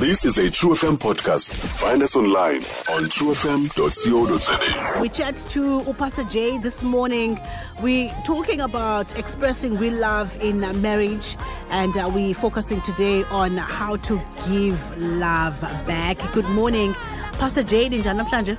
This is a True FM podcast. Find us online on truefm.co.za. We chat to Pastor Jay this morning. We're talking about expressing real love in marriage, and uh, we're focusing today on how to give love back. Good morning, Pastor Jay. Ninjani namhlanje?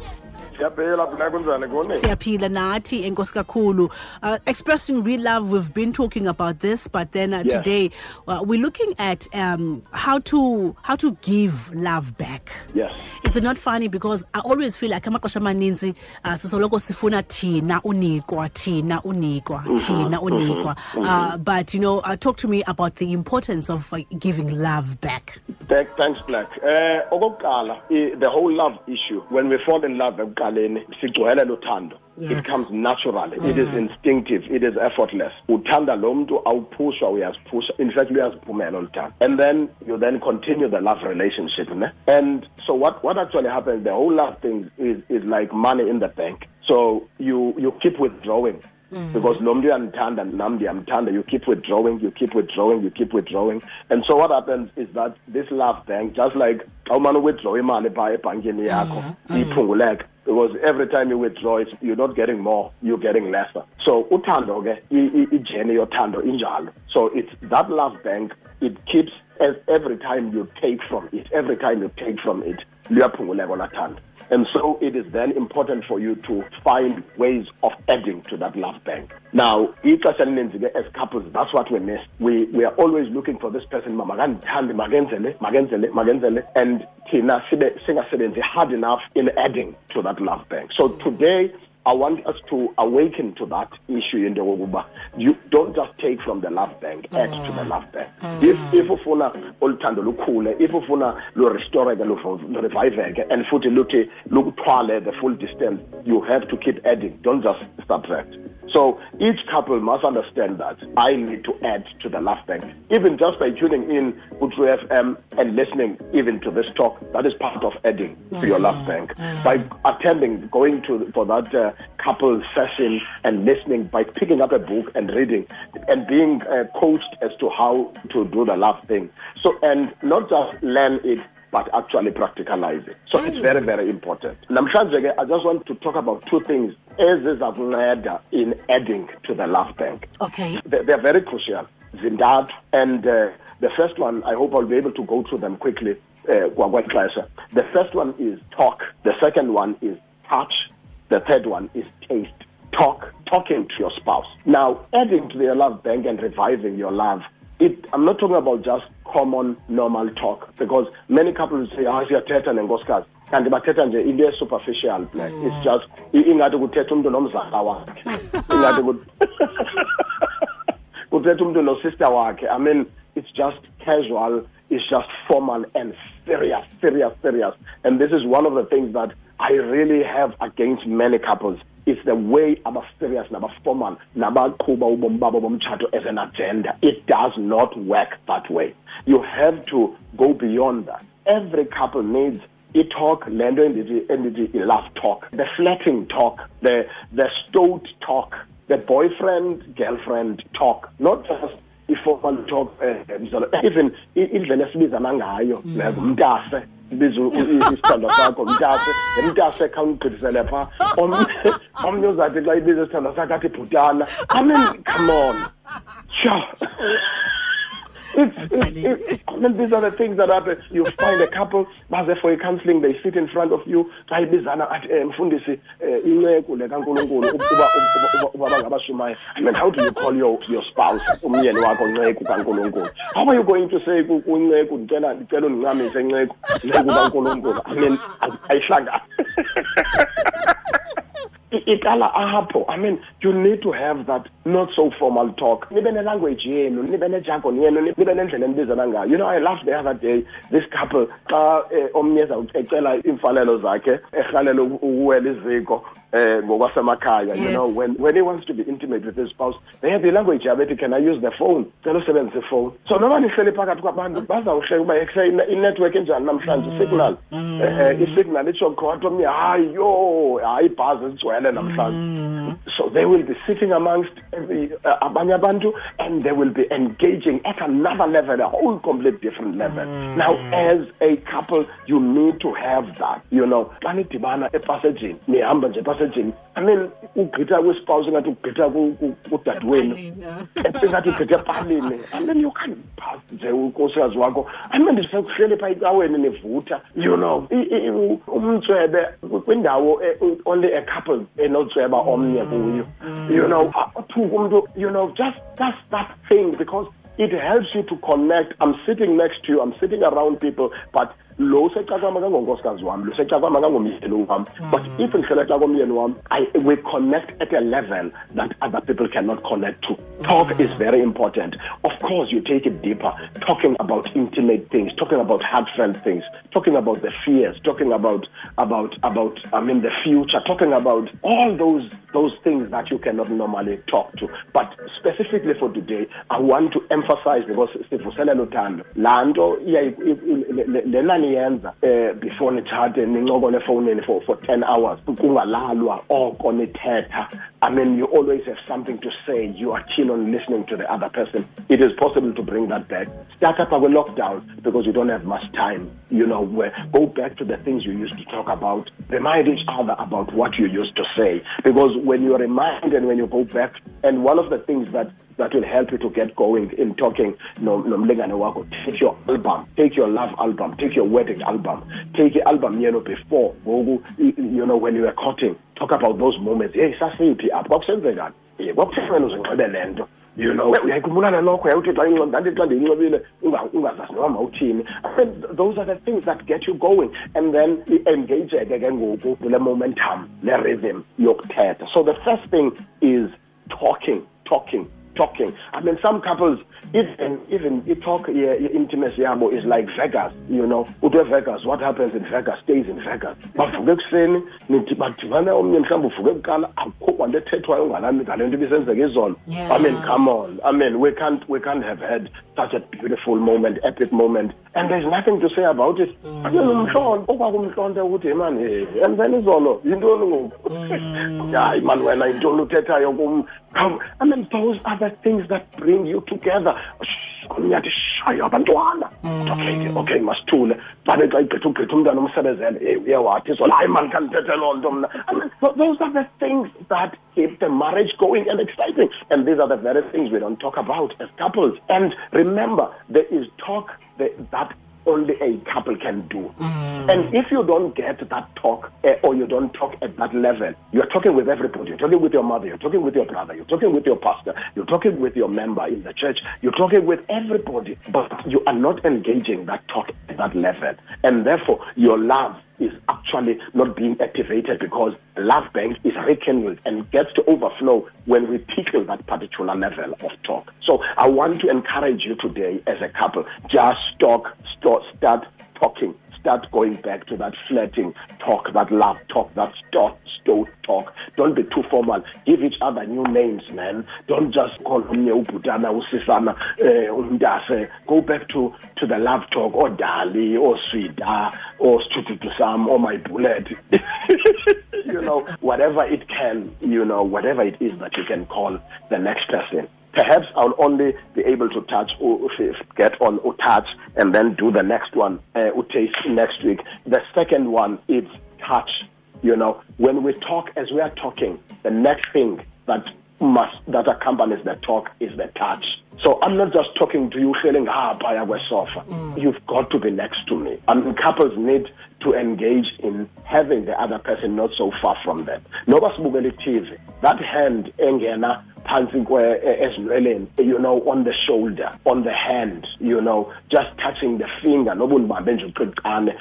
Siyaphela phela kunjani kone siyaphila nathi enkosi kakhulu. Uh, expressing real love we've been talking about this but then uh, today uh, we're looking at um, how to how to give love back. Yes. It's not funny? Because i always feel like amaxesha amaninzi uh, sisoloko sifuna thina unikwa thina unikwa thina unikwa. Uh, but you know uh, talk to me about the importance of uh, giving love back. Thank, thanks black. Eh okokuqala the whole love issue when we fall in love sigcwele lothando Yes. it comes naturally. It is instinctive. It is effortless. Uthanda lo muntu awuphusha uyaziphusha. In fact uyaziphumela oluthando and then you then continue the love relationship ne? and so what what actually happens the whole love thing is is like money in the bank. So you you keep withdrawing Mm. because lo muntu uyandithanda nam ndiyamthanda. You keep withdrawing you keep withdrawing you keep withdrawing. And so what happens is that this love bank just like xa umane withdraw imali phaa ebhankini yakho mm-hmm. mm. iphunguleka because every time you withdraw it, you're not getting more you're getting lesser. So uthando ke i- i- ijeni yothando injalo. So it's that love bank it keeps as every time you take from it every time you take from it luyaphunguleka olathando and so it is then important for you to find ways of adding to that love bank. Now, ixesha elininzi ke as couples, that's what we miss. We we are always looking for this person, "Ma, makandithande, makenzele, makenzele, makenzele, and thina sibe singasebenzi hard enough in adding to that love bank. So today, I want us to awaken to that issue in the Woguba. You don't just take from the love bank, add to the love bank. Mm. If if ufuna oluthando lukhule, if ufuna lo restore ke lo revive ke and futhi luthi lukuthwale the full distance, you have to keep adding. Don't just subtract. So each couple must understand that I need to add to the love bank. Even just by tuning in to True FM and listening even to this talk, that is part of adding to your love bank. By attending, going to for that uh, couple session and listening, by picking up a book and reading, and being uh, coached as to how to do the love thing. So and not just learn it but actually practicalize it. So it's very, very important. Namhlanje, I just want to talk about two things ezizakunceda in adding to the love bank. okay They- They're very crucial. Zintathu. And uh, the first one, I hope I'll be able to go through them quickly. uh. The first one is talk. The second one is touch. The third one is taste. Talk, talking to your spouse. Now, adding to your love bank and reviving your love. It, I'm not talking about just common normal talk. Because many couples say ah siyathetha nenkosikazi. Kanti bathetha nje into e-superficial black it's just ingathi kuthetha umntu nomzala wakhe. Ingathi ku- kuthetha umntu nosister wakhe. I mean it's just casual it's just formal and serious serious serious. And this is one of the things that i really have against many couples it's the way aba-serious naba-formal nabaqhuba ubomi babo bomtshato as an agenda. It does not work that way. You have to go beyond that. Every couple needs i-talk le nto endithi i-love talk. The flirting talk the the stowed talk the boyfriend girlfriend talk. Not just i-formal talk uh, even i- indlela esibizana ngayo like umntase biza isithandwa sakho mntase umntase khawundigqithisele phaa Omnye- omnye uzathi xa ibiza isithandwa sakho athi bhutana i mean come on. Sure It's, it's, I mean, these are the things that happen. You find a couple, baze for a counseling, they sit in front of you, athi eh mfundisi eh, inceku le kaNkulunkulu uba. I mean, how do you call your your spouse umyeni wakho nceku kaNkulunkulu? How are you going to say ku- kunceku ndicela ndicela undincamisa nceku nceku kaNkulunkulu? I mean, ayihlanga. I- iqala apho i mean you need to have that not so formal talk. Nibe nelanguage yenu nibe nejargon yenu ni- nibe nendlela enibizana ngayo. You know i laughed the other day this couple xa eh, omnye ecela iimfanelo zakhe erhalela uku- ukuwela iziko ngokwasemakhaya you know when when he wants to be intimate with his spouse they have the language ethi can i use the phone? Cela usebenzisa ifowuni so noma nihleli phakathi kwabantu bazawuhleka uba inetwork enjani namhlanje? Isignal eh, eh, isignal itsho khona omnye hayi yo hayi ibhazi zigcwele namhlanje. So they will be sitting amongst uh, abanye abantu and they will be engaging at another level a whole complete different level. Mm. now as a couple you need to have that you know. Xa nidibana epasejini nihamba nje epasejini i mean ugqitha kwispouse ingathi ugqitha kudadewenu. Ingathi ugqitha epalini and then you can't pass nje unkosikazi wakho. I mean ndisekuhlele phaa icaweni nivutha you know. Umtswebe kwindawo eh, only a couple enotsweba omnye kuyo. Mm. you know athuka umntu you know just just that thing because it helps you to connect. I'm sitting next to you. I'm sitting around people but lo usecakama kangonkosikazi wami lo usecakama kangomyeni wami but mm. if ndihlele xa komyeni wami we connect at a level that other people cannot connect to. Talk mm. is very important. Of course you take it deeper. Talking about intimate things talking about heartfelt things talking about the fears talking about about about i mean the future talking about all those those things that you cannot normally talk to. But specifically for today i want to emphasize because sivuselela uthando laa nto lena niyenza eh before nithathe nincokole efowunini for for 10 hours kungalalwa oko nithetha I mean, you always have something to say. You are keen on listening to the other person. It is possible to bring that back. Start up our lockdown because you don't have much time. You know, where go back to the things you used to talk about. Remind each other about what you used to say. Because when you remind and when you go back, and one of the things that that will help you to get going in talking nomlingane wakho. Take your album take your love album take your wedding album take the album know before you know when you were courting. Talk about those moments. Hey sasiphi apho kwakusenzekani? Ye kwakutheni uzinxibe le nto you know. Uyayikhumbula nalokho yawuthi xa ndandithi xa ndiyinxibile ungazazi noba mawuthini those are the things that get you going and then i-engageke ke ngoku kule momentum ne-rhythm yokuthetha. So the first thing is talking talking talking. I mean, some couples, even even you talk your intimacy yabo is like Vegas, you know. Ude Vegas, what happens in Vegas stays in Vegas. bavuke ekuseni nithi badibana omnye mhlawumbi uvuke kuqala akukho kwanto ethethwayo ngalami ngale nto ibisenzeka izolo i mean come on i mean we can't we can't have had such a beautiful moment epic moment and there's nothing to say about it mm. umhlonto okwakumhlonto ukuthi mani and then izolo yintoni ngoku mm. hayi mani wena yintoni uthethayo kum i mean those are the things that bring you together. Abantwana. Mm. okay okay masithule babe xa igqitha ugqitha umntwana umsebezele hey uyawathi so hayi mani loo nto mna. Those are the things that keep the marriage going and exciting. And these are the very things we don't talk about as couples. And remember there is talk that only a couple can do. Mm. And if you don't get that talk uh, or you don't talk at that level, you're talking with everybody. You're talking with your mother, you're talking with your brother, you're talking with your pastor, you're talking with your member in the church, you're talking with everybody, but you are not engaging that talk at that level. And therefore, your love is actually not being activated because love bank is rekindled and gets to overflow when we tickle that particular level of talk. So I want to encourage you today as a couple, just talk, start, start talking start going back to that flirting talk, that love talk, that start, start talk. Don't be too formal. Give each other new names, man. Don't just call omnye ubhutana usisana eh, umntase. Go back to to the love talk or dali or swida or stututu sam or my bullet. you know, whatever it can, you know, whatever it is that you can call the next person perhaps I'll only be able to touch or get on or touch and then do the next one, uh, taste next week. The second one is touch. You know, when we talk, as we are talking, the next thing that must that accompanies the talk is the touch. So I'm not just talking to you feeling ah by our sofa. Mm. You've got to be next to me. I mean, couples need to engage in having the other person not so far from them. Noba sibukele TV. That hand engena phansi ezinweleni you know on the shoulder on the hand you know just touching the finger noba undibambe nje uqiqane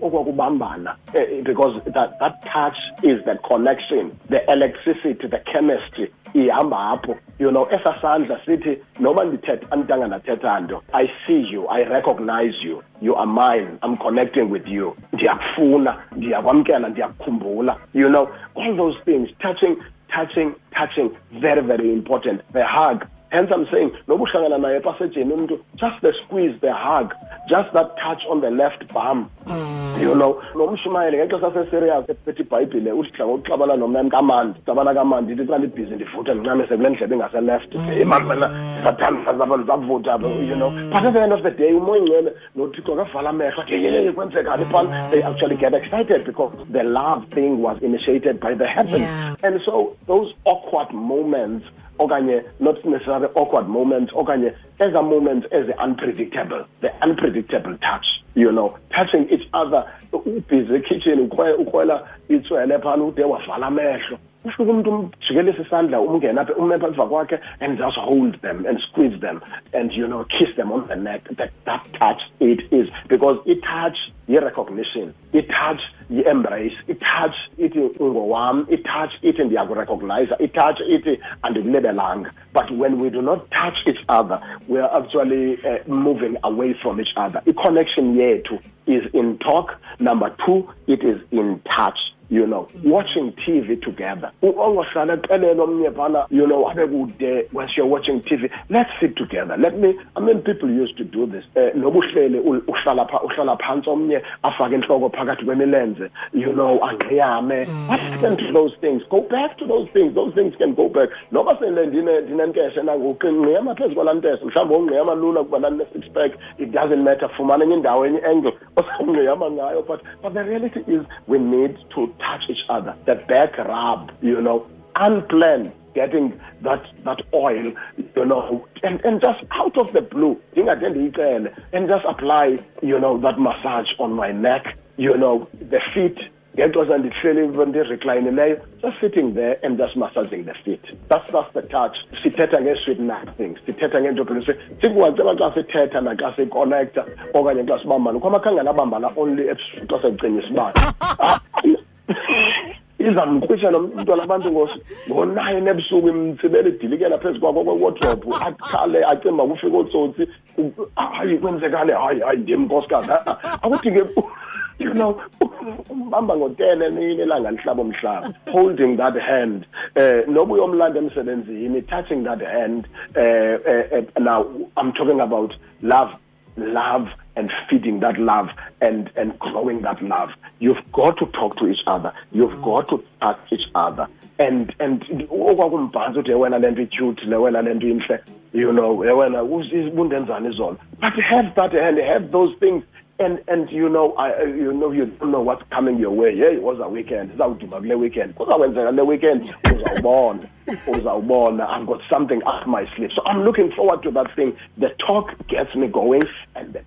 okwakubambana because that, that touch is the connection the electricity the chemistry ihamba apho. You know esa sandla sithi noma ndithetha andidanga ndathetha nto i see you i recognize you you are mine i'm connecting with you. Ndiyakufuna ndiyakwamkela ndiyakukhumbula you know all those things touching touching, touching, very, very important. The hug, hence i'm saying noba uhlangana naye epasejeni umuntu just the squeeze the hug just that touch on the left bum. Mm. you know nomshumayeli ngexesha seserious ephethe ibhayibhile uthi dla ngokuxabana nomnani kamandi xabana kamandi ithi xa ndibhizi ndivuthe ndincamise kule ndlebe ingase-left mm. imamana sathandaza abantu zavutha you know. But at the end of the day umoya ingcwele nothixo kavala amehlo yeyeye kwenzekani phana they actually get excited because the love thing was initiated by the heavens yeah. and so those awkward moments okanye not necessarily awkward moments okanye ezaa as the unpredictable, the unpredictable touch you know touching each other. Ubhizi ekitchen ukrwela itswele phana ude wavala um, kwakhe and just hold them and squeeze them and you know kiss them on the neck. That, that touch it is. Because i-touch yi-recognition i-touch yi-embrace i-touch ithi ungowam i-touch ithi ndiyakurecognize i-touch ithi andikulebelanga but when we do not touch each other we are actually uh, moving away from each other. I-connection yethu is in talk. Number two it is in touch you know watching tv together. Ongahlala eqelele omnye phana you know abe kude when you're watching tv let's sit together. Let me i mean people used to do this. Eh, Noba uhlele uhlala uhlala phansi omnye afake inhloko phakathi kwemilenze you know angqiyame mm. what happened to those things go back to those things. Those things can go back. Noba sele ndinenkeshe nangoku ngqiyama phezu kwalaa ntese mhlawumbi ongqiyama lula kuba ndandine-six pack it doesn't matter. Fumana enye indawo enye angle ngayo but but the reality is we need to touch each other. The back rub, you know, unplanned getting that that oil, you know, and, and just out of the blue, and just apply, you know, that massage on my neck, you know, the feet, ngexesha ndihleli ndiriclinileyo just sitting there and just massaging the feet. That's that's the touch. Sithetha ngee-sweet nothings sithetha ngeentopini sikuwacela xa sithetha naxa sikonekta okanye xa sibambana ukho abambana only xa sekucinyisa ibane izamkrwisha nomntwana abantu ngo-nine ebusuku imtsibele idilikela phezu kwakho kwewodrobhu akhale acimba kufika ootsotsi hayi kwenzekale hayi hayi ndim nkosikazi akuthi ke you know umbamba ngotene emini elanga lihlaba umhlaba holding that hand uh, noba uyomlanda emsebenzini touching that hand uh, uh, uh, now i'm talking about love love and feeding that love and, and growing that love. You've got to talk to each other. You've got to touch each other. And and okwakumbhanza uthi wena le nto ityuti le wena le nto intle you know wena ubundenzani izolo? But have that and have those things. And and you know I you know you don't know what's coming your way. Hey it was a weekend. Izawuduma kule weekend. Kuzakwenzeka le weekend. Uzawubona. Uzawubona. I've got something up my sleeve. So I'm looking forward to that thing. The talk gets me going and the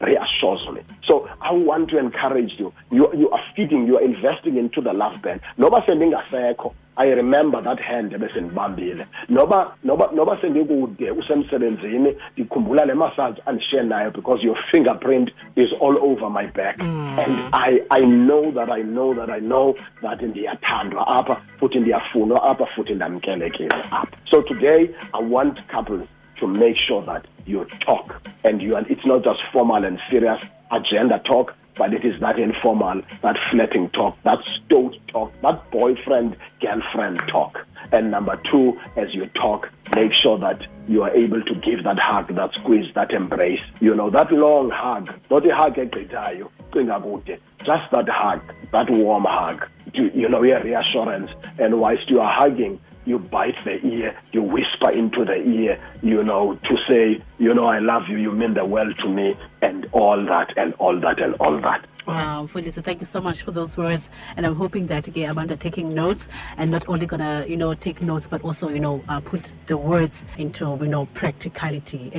reassures me so I want to encourage you. You you are feeding you are investing into the love bank. Noba sendingasekho. I remember that hand ebesendibambile. Noba noba noba sendikude usemsebenzini ndikhumbula le massage andishare nayo because your fingerprint is all over my back. Mm. and I I know that I know that I know that ndiyathandwa apha futhi ndiyafunwa apha futhi ndamkelekile apha. So today I want couples to make sure that you talk and you and it's not just formal and serious agenda talk but it is that informal, that flirting talk, that stoat talk, that boyfriend girlfriend talk. And number two, as you talk, make sure that you are able to give that hug, that squeeze, that embrace. You know, that long hug, not a hug just that hug, that warm hug. You know, your reassurance. And whilst you are hugging, you bite the ear, you whisper into the ear, you know, to say, you know, I love you, you mean the world to me, and all that, and all that, and all that. Wow, Fundisa, thank you so much for those words. And I'm hoping that again, Amanda taking notes and not only gonna, you know, take notes, but also, you know, uh, put the words into, you know, practicality.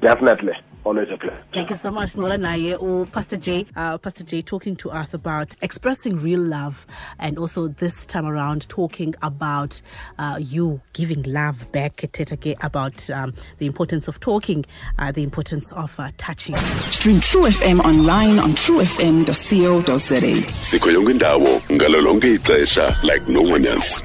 Definitely. Always a pleasure. Thank you so much, Nora Naye, or Pastor Jay. Uh, Pastor Jay talking to us about expressing real love and also this time around talking about uh, you giving love back, about um, the importance of talking, uh, the importance of uh, touching. Stream True FM online on truefm.co.za. Sikho yonke indawo ngalo lonke ixesha like no one else.